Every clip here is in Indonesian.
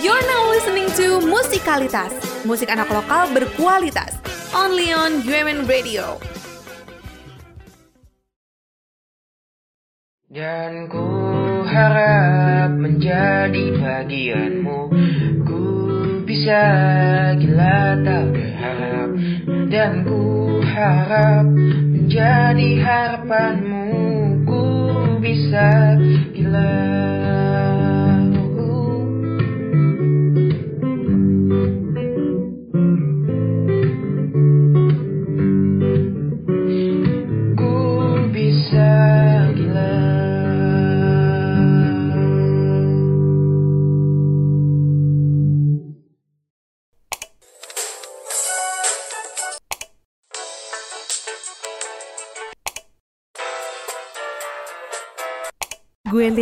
You're now listening to Musikalitas, musik anak lokal berkualitas. Only on UMN Radio. Dan ku harap menjadi bagianmu Ku bisa gila tak berharap Dan ku harap menjadi harapanmu Ku bisa gila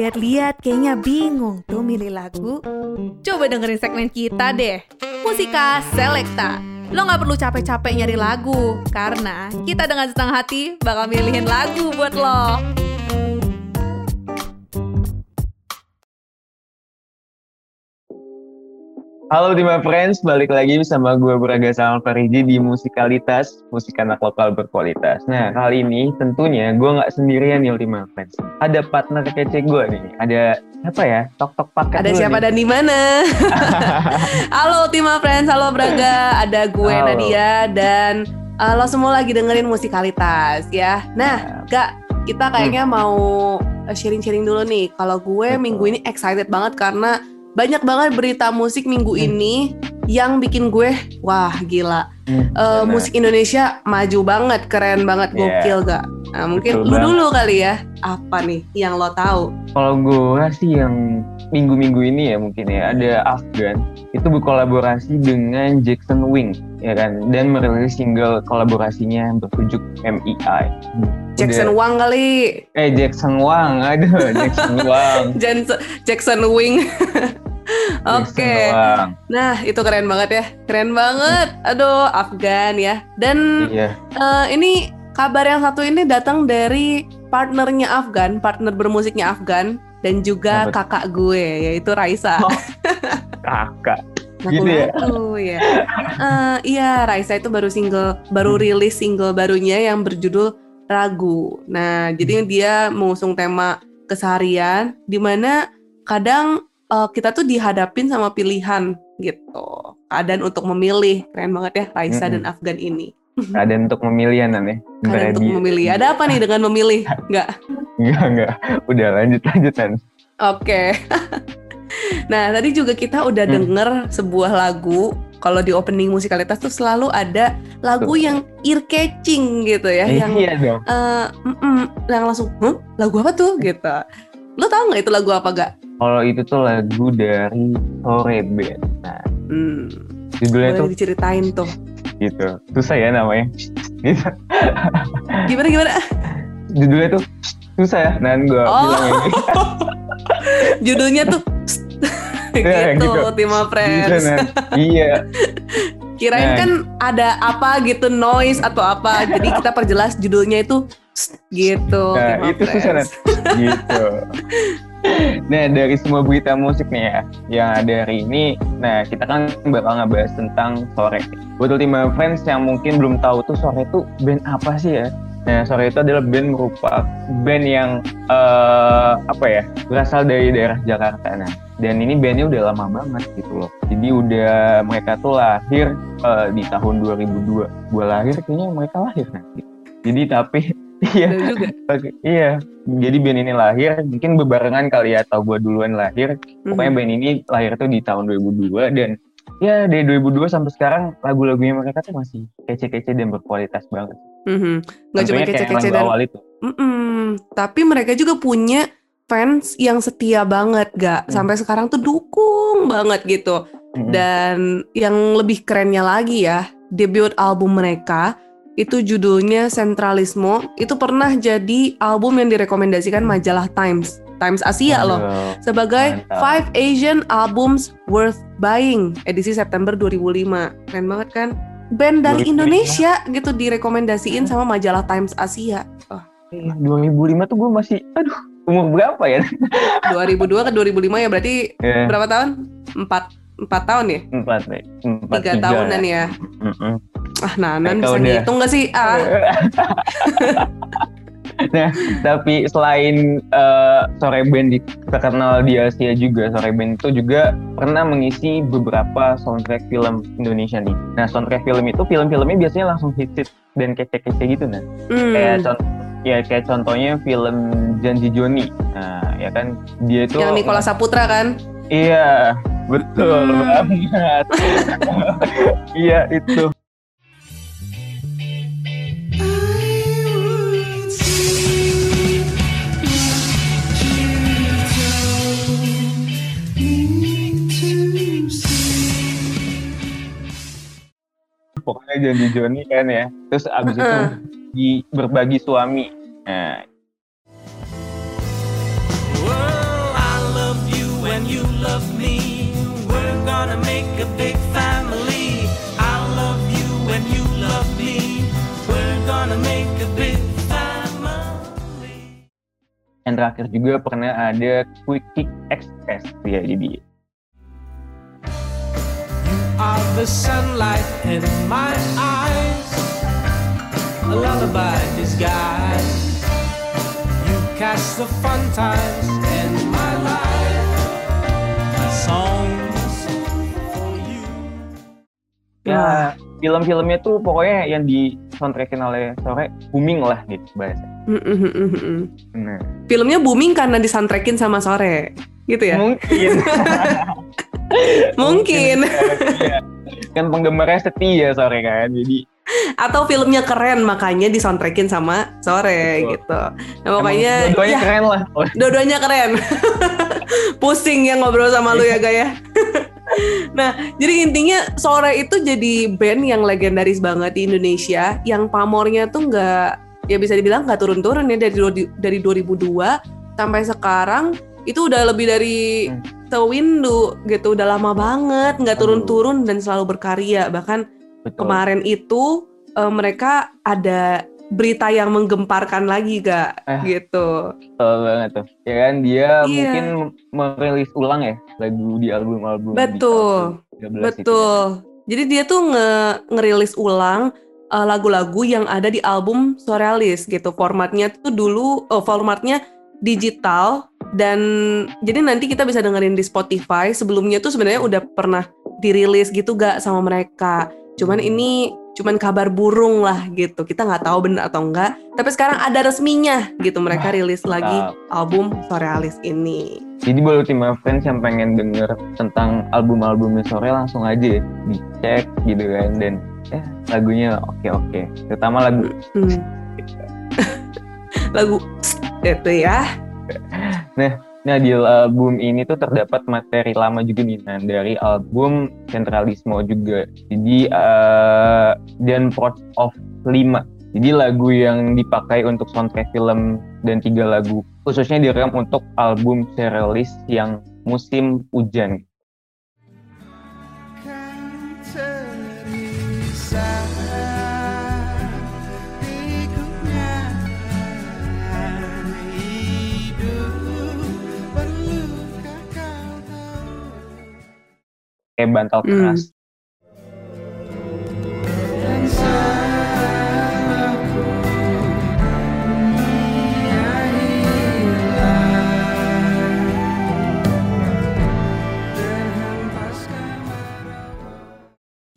lihat-lihat kayaknya bingung tuh milih lagu. Coba dengerin segmen kita deh. Musika Selekta. Lo nggak perlu capek-capek nyari lagu, karena kita dengan senang hati bakal milihin lagu buat lo. Halo Dima Friends, balik lagi bersama gue Buraga sama Fariji di Musikalitas, musik anak lokal berkualitas. Nah, kali ini tentunya gue nggak sendirian nih Ultima Friends. Ada partner kece gue nih, ada apa ya, tok-tok paket Ada siapa nih. dan di mana? halo Tima Friends, halo Braga, ada gue Halo. Nadia dan uh, lo semua lagi dengerin musikalitas ya. Nah, Gak, kita kayaknya mau uh, sharing-sharing dulu nih. Kalau gue Betul. minggu ini excited banget karena banyak banget berita musik minggu Hmm. ini yang bikin gue wah gila. Hmm, Uh, musik Indonesia maju banget, keren banget, Iya. gokil gak? Nah, mungkin Betul lu banget. dulu kali ya. Apa nih yang lo tahu? Kalau gue sih yang minggu-minggu ini ya mungkin ya ada Afgan itu berkolaborasi dengan Jackson Wing ya kan dan merilis single kolaborasinya bertajuk MEI. Jackson Udah- Wang kali. eh Jackson Wang, aduh Jackson Wang. Jackson Wing. Oke. Wang. Nah, itu keren banget ya. Keren banget. Aduh, Afgan ya. Dan Iya. eh, ini kabar yang satu ini datang dari partnernya Afgan, partner bermusiknya Afgan dan juga Apa kakak gue yaitu Raisa. Oh, Kakak. gitu ya? Ya. Eh, iya, Raisa itu baru single, baru Hmm. rilis single barunya yang berjudul Ragu. Nah, jadi Hmm. dia mengusung tema keseharian, di mana kadang eh, kita tuh dihadapin sama pilihan gitu. Keadaan untuk memilih, keren banget ya Raisa dan Mm-mm. Afgan ini. Keadaan untuk memilih ya. Keadaan ya, untuk di- memilih. Ada apa nih dengan memilih? Enggak. Enggak, enggak. Udah lanjut lanjut Nan. Oke. nah, tadi juga kita udah Hmm. denger sebuah lagu. Kalau di opening musikalitas tuh selalu ada lagu Tuh. yang ear catching gitu ya, Eh, yang iya dong. eh, mm-mm, yang langsung, "Huh? lagu apa tuh? gitu. Lo tau nggak itu lagu apa gak? Kalau itu tuh lagu dari Sore Band. Nah, Hmm, judulnya boleh tuh diceritain tuh. gitu. Susah ya namanya. Gitu. Gimana gimana? Judulnya tuh susah ya. Nan gua Oh. bilang ini. Judulnya tuh Ya, gitu, gitu. Tima Gitu, Friends. Nan. Iya. Kirain Nah. kan ada apa gitu noise atau apa. Jadi kita perjelas judulnya itu gitu. Nah, Tima itu susah Nan. Gitu. Nah, dari semua berita musik nih ya, yang ada hari ini, nah kita kan bakal ngebahas tentang Sore. Buat Ultima Friends yang mungkin belum tahu tuh Sore itu band apa sih ya? Nah, Sore itu adalah band merupakan band yang eh, apa ya, berasal dari daerah Jakarta. Nah, dan ini bandnya udah lama banget gitu loh. Jadi udah mereka tuh lahir eh, di tahun 2002. Gua lahir kayaknya mereka lahir nanti. Jadi tapi iya juga. Iya. Jadi band ini lahir, mungkin bebarengan kali ya, atau gue duluan lahir. Pokoknya Mhm. band ini lahir tuh di tahun 2002 dan ya dari 2002 sampai sekarang lagu-lagunya mereka tuh masih kece-kece dan berkualitas banget. Mhm. Nggak cuma kece-kece dan awal itu. Mm-mm. tapi mereka juga punya fans yang setia banget gak Hmm. sampai sekarang tuh dukung banget gitu Mm-mm. dan yang lebih kerennya lagi ya debut album mereka itu judulnya Sentralismo itu pernah jadi album yang direkomendasikan majalah Times Times Asia loh Aduh, sebagai mantap. Five Asian Albums Worth Buying edisi September 2005 keren banget kan band dari 2005. Indonesia gitu direkomendasiin sama majalah Times Asia 2005 tuh gue masih, aduh, umur berapa ya? 2002 ke 2005 ya berarti Ya, berapa tahun? Empat empat tahun ya? Empat deh. Empat Tiga tahunan ya. Mm-mm. Ah, Nanan bisa udah- ngitung gak sih? Ah, nah, tapi selain eh, Sore Band di, terkenal di Asia juga, Sore Band itu juga pernah mengisi beberapa soundtrack film Indonesia nih. Nah, soundtrack film itu film-filmnya biasanya langsung hits dan kece-kece gitu nah. hmm. Kayak contoh ya kayak contohnya film Janji Joni. Nah, ya kan dia itu yang Nikola Saputra kan? Iya, betul Hmm. banget. iya, itu. Pokoknya janji Joni kan ya. Terus abis itu di berbagi suami. Nah, Well, I love you and you love me. We're gonna make a big family. I love you and you love me. We're gonna make a big family. yang terakhir juga pernah ada Quick Kick Express ya jadi the sunlight in my eyes? A lullaby disguise. You catch the fun times in my life. Songs for you. ya film-filmnya tuh pokoknya yang di soundtrackin oleh sore booming lah gitu bahasa. Hmm, hmm. Nah, Filmnya booming karena disoundtrackin sama sore, gitu ya? mungkin Mungkin. Iya. Kan penggemarnya setia sore kan jadi Atau filmnya keren makanya disoundtrackin sama sore Betul. gitu. Nah, pokoknya emang dua-duanya ya, keren lah dua-duanya keren. Pusing ya ngobrol sama lu ya Gaya. nah, jadi intinya sore itu jadi band yang legendaris banget di Indonesia, yang pamornya tuh nggak ya bisa dibilang nggak turun-turun ya dari dua- dari 2002 sampai sekarang itu udah lebih dari Hmm. Sewindu gitu, udah lama banget nggak turun-turun dan selalu berkarya. Bahkan betul. kemarin itu eh, mereka ada berita yang menggemparkan lagi gak Eh. gitu. Betul banget tuh ya kan dia Iya. mungkin merilis ulang ya lagu di album-album di Betul. 2013 itu. Betul. Jadi dia tuh nge ngerilis ulang eh, lagu-lagu yang ada di album Surrealist gitu. Formatnya tuh dulu oh, formatnya digital dan jadi nanti kita bisa dengerin di Spotify. Sebelumnya tuh sebenarnya udah pernah dirilis gitu gak sama mereka. Cuman ini cuman kabar burung lah gitu. Kita nggak tahu bener atau enggak. Tapi sekarang ada resminya gitu. Mereka rilis lagi album Surrealist ini. Jadi buat Ultima Friends yang pengen denger tentang album-albumnya sore langsung aja ya, dicek gitu kan dan ya lagunya oke-oke. Terutama lagu Hmm. lagu itu ya. Nah di album ini tuh terdapat materi lama juga nih nah, dari album Centralismo juga. Jadi eh, dan Port of 5. Jadi lagu yang dipakai untuk soundtrack film dan tiga lagu khususnya direkam untuk album serialis yang musim hujan. Kayak bantal Hmm. keras.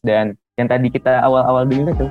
Dan yang tadi kita awal-awal dengar tuh.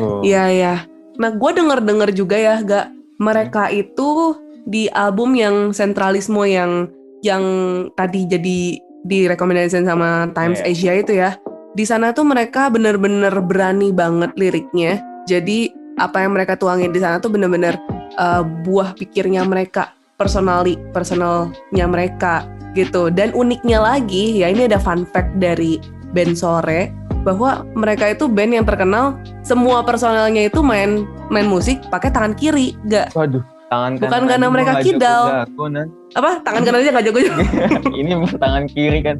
tuh. Iya ya. Nah gue denger denger juga ya gak mereka itu di album yang sentralisme yang yang tadi jadi direkomendasikan sama Times Iya. Asia itu ya. Di sana tuh mereka bener-bener berani banget liriknya. Jadi apa yang mereka tuangin di sana tuh bener-bener uh, buah pikirnya mereka, personally, personalnya mereka gitu. Dan uniknya lagi ya ini ada fun fact dari band sore bahwa mereka itu band yang terkenal semua personelnya itu main main musik pakai tangan kiri, gak Waduh, tangan Bukan kanan karena mereka kidal. apa tangan kanan aja gak jago-jago. Ini tangan kiri kan.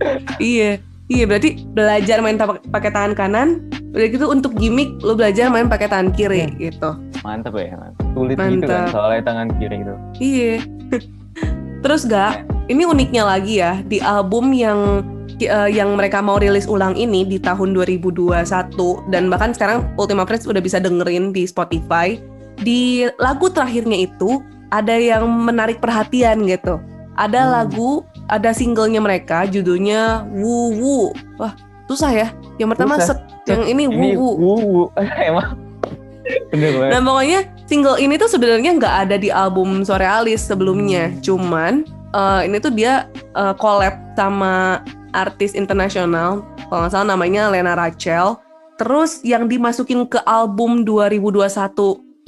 iya, iya berarti belajar main pakai tangan kanan, udah gitu untuk gimmick lo belajar main pakai tangan kiri gitu. Mantap ya, mantap. Sulit gitu kan soalnya tangan kiri itu. Iya. Terus gak ini uniknya lagi ya di album yang eh, yang mereka mau rilis ulang ini di tahun 2021 dan bahkan sekarang Ultima Friends udah bisa dengerin di Spotify. Di lagu terakhirnya itu ada yang menarik perhatian gitu. Ada Hmm. lagu, ada singlenya mereka judulnya Wu Wu. Wah, susah ya. Yang pertama Susah. set, yang ini Wu Ini Wu. wuwu. Emang. Nah pokoknya single ini tuh sebenarnya nggak ada di album Sorealis sebelumnya, cuman eh, ini tuh dia eh, collab sama artis internasional, kalau nggak salah namanya Lena Rachel. Terus yang dimasukin ke album 2021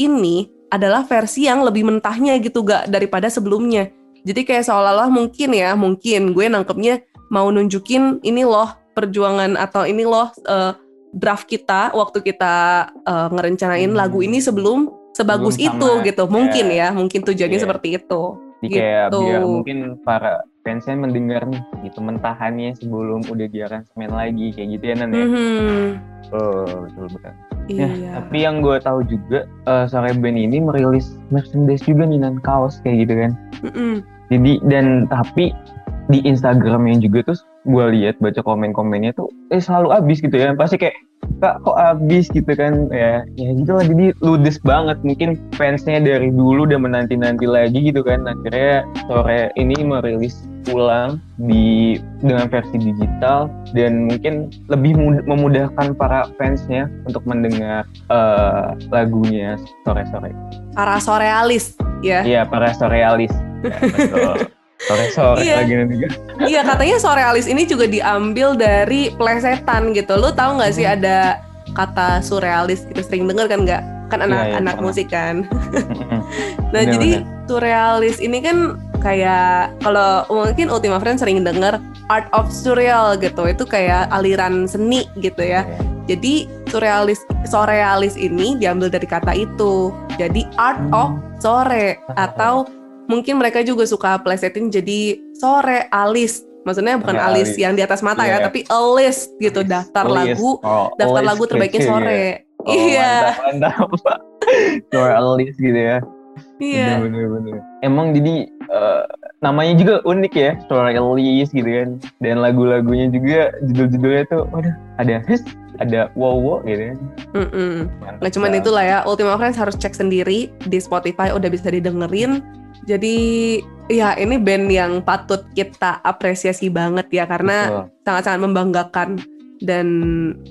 ini adalah versi yang lebih mentahnya gitu gak daripada sebelumnya. Jadi kayak seolah-olah mungkin ya, mungkin gue nangkepnya mau nunjukin ini loh perjuangan atau ini loh eh, draft kita waktu kita eh, ngerencanain Hmm. lagu ini sebelum sebagus Sebelum itu sama, gitu. Mungkin ya. ya, mungkin tujuannya Iya. seperti itu. Jadi kayak Gitu. biar mungkin para fansnya mendengar nih gitu mentahannya sebelum udah diaransemen lagi kayak gitu ya Nan ya. Mhm. Oh, betul betul. Iya. Ya, tapi yang gue tahu juga eh, sore band ini merilis merchandise juga nih nan kaos kayak gitu kan. Mm-mm. Jadi dan tapi di Instagramnya juga tuh gue lihat baca komen-komennya tuh eh selalu habis gitu ya. Pasti kayak kak kok habis gitu kan ya ya gitu lah jadi ludes banget mungkin fansnya dari dulu udah menanti-nanti lagi gitu kan akhirnya sore ini merilis ulang di dengan versi digital dan mungkin lebih mud- memudahkan para fansnya untuk mendengar eh, lagunya sore-sore Para sorealis ya. iya para sorealis ya, betul sore-sore Iya. lagi nanti Iya katanya sorealis ini juga diambil dari plesetan gitu. Lu tahu nggak sih Hmm. ada kata surrealis gitu sering denger kan nggak? Kan Iya, iya, anak-anak pernah. musik kan. Mm-mm. Nah Bener, jadi bener. surrealis ini kan kayak kalau mungkin Ultima Friends sering denger art of surreal gitu. Itu kayak aliran seni gitu ya. Jadi surrealis surrealis ini diambil dari kata itu. Jadi art of sore atau mungkin mereka juga suka plesetin jadi sore alis. Maksudnya bukan Ya, alis alis. yang di atas mata ya, Iya. tapi a list gitu daftar List. lagu Oh, daftar lagu terbaiknya sore. ya. Oh, iya, mantap mantap sore list gitu ya iya. bener bener bener. emang jadi eh, namanya juga unik ya sore list gitu kan. Dan lagu-lagunya juga judul-judulnya tuh waduh ada his ada wow wow gitu kan. Mm-mm. Mantap Nah cuman itulah ya Ultima Friends harus cek sendiri di Spotify udah bisa didengerin. Jadi ya ini band yang patut kita apresiasi banget ya karena sangat-sangat membanggakan dan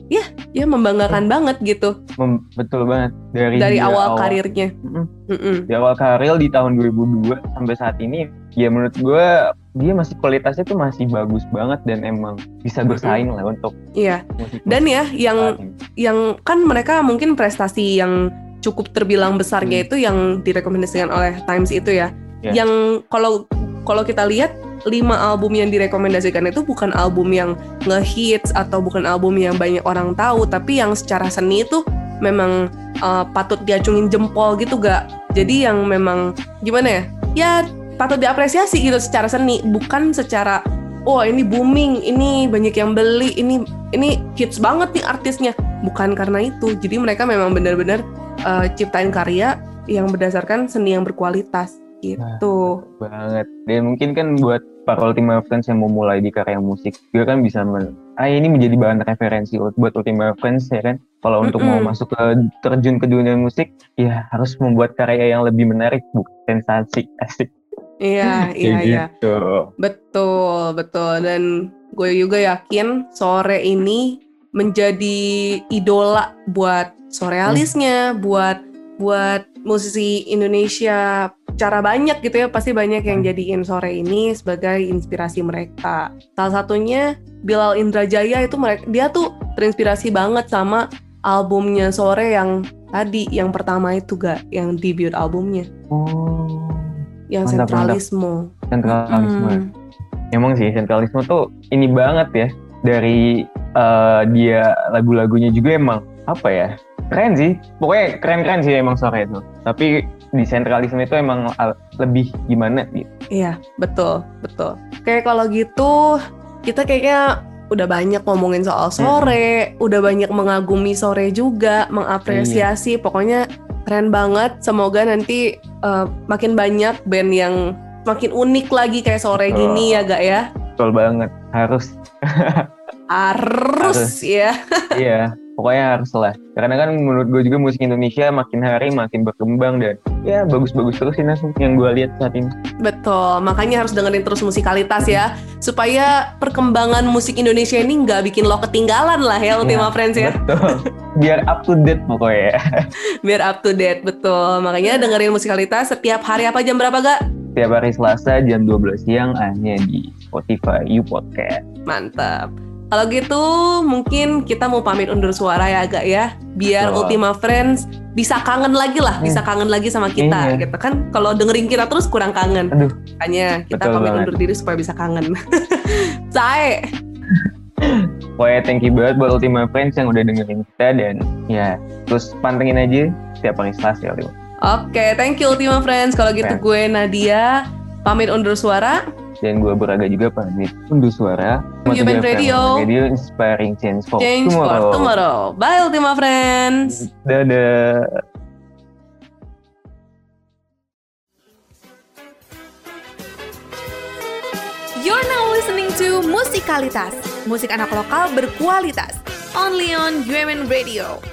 ya ya membanggakan banget gitu Mem- betul banget dari dari dia awal karirnya. Mm-mm. Mm-mm. di awal karir di tahun 2002 sampai saat ini ya menurut gue dia masih kualitasnya tuh masih bagus banget dan emang bisa bersaing lah untuk Iya. musik Dan ya yang yang kan mereka mungkin prestasi yang cukup terbilang besarnya Hmm. itu yang direkomendasikan oleh Times itu ya. Ya. Yang kalau kalau kita lihat lima album yang direkomendasikan itu bukan album yang ngehits atau bukan album yang banyak orang tahu, tapi yang secara seni itu memang uh, patut diacungin jempol gitu gak? Jadi yang memang gimana ya? Ya patut diapresiasi gitu secara seni, bukan secara oh ini booming, ini banyak yang beli, ini ini hits banget nih artisnya. Bukan karena itu. Jadi mereka memang benar-benar uh, ciptain karya yang berdasarkan seni yang berkualitas gitu. banget dan mungkin kan buat para Ultima Friends yang mau mulai di karya musik juga kan bisa men ah ini menjadi bahan referensi buat Ultima Friends ya kan kalau untuk mau Mm-mm. masuk ke terjun ke dunia musik ya harus membuat karya yang lebih menarik bukan sensasi asik Iya, iya, iya. gitu. Betul, betul. Dan gue juga yakin sore ini menjadi idola buat sorealisnya, buat buat musisi Indonesia cara banyak gitu ya pasti banyak yang jadiin sore ini sebagai inspirasi mereka. Salah satunya Bilal Indrajaya itu mereka dia tuh terinspirasi banget sama albumnya sore yang tadi yang pertama itu gak yang debut albumnya oh yang Mantap, mantap. sentralisme. sentralisme Mm. emang sih sentralisme tuh ini banget ya dari eh, dia lagu-lagunya juga emang apa ya keren sih pokoknya keren-keren sih emang sore itu tapi di sentralisme itu emang lebih gimana gitu Iya, betul, betul. Kayak kalau gitu, kita kayaknya udah banyak ngomongin soal sore, udah banyak mengagumi sore juga, mengapresiasi. Pokoknya keren banget. Semoga nanti eh, makin banyak band yang semakin unik lagi kayak sore Betul. gini ya gak ya? Betul banget. Harus. Harus, Harus. ya. iya. Pokoknya harus lah. Karena kan menurut gue juga musik Indonesia makin hari makin berkembang dan ya bagus-bagus terus sih Nas yang gue lihat saat ini. Betul, makanya harus dengerin terus musikalitas ya supaya perkembangan musik Indonesia ini nggak bikin lo ketinggalan lah ya Ultima Iya, Friends ya. Betul. Biar up to date pokoknya. Biar up to date, betul. Makanya dengerin musikalitas setiap hari apa jam berapa gak? Tiap hari Selasa jam 12 siang hanya di Spotify You Podcast. Mantap. Kalau gitu mungkin kita mau pamit undur suara ya agak ya, biar Betul. Ultima Friends bisa kangen lagi lah, bisa kangen lagi sama kita Iya. gitu kan. Kalau dengerin kita terus kurang kangen. Aduh. Makanya kita Betul pamit banget. undur diri supaya bisa kangen. Sae. Pokoknya thank you banget buat Ultima Friends yang udah dengerin kita dan ya terus pantengin aja setiap hari Selasa ya Ultima. Oke, thank you Ultima Friends. Kalau gitu Oke. gue Nadia pamit undur suara. Dan gue Beraga juga pamit undur suara. Human Radio. Radio Inspiring Change for Change Tomorrow. for tomorrow. Bye Ultima Friends. Dadah. You're now listening to Musikalitas, musik anak lokal berkualitas, only on UMN Radio.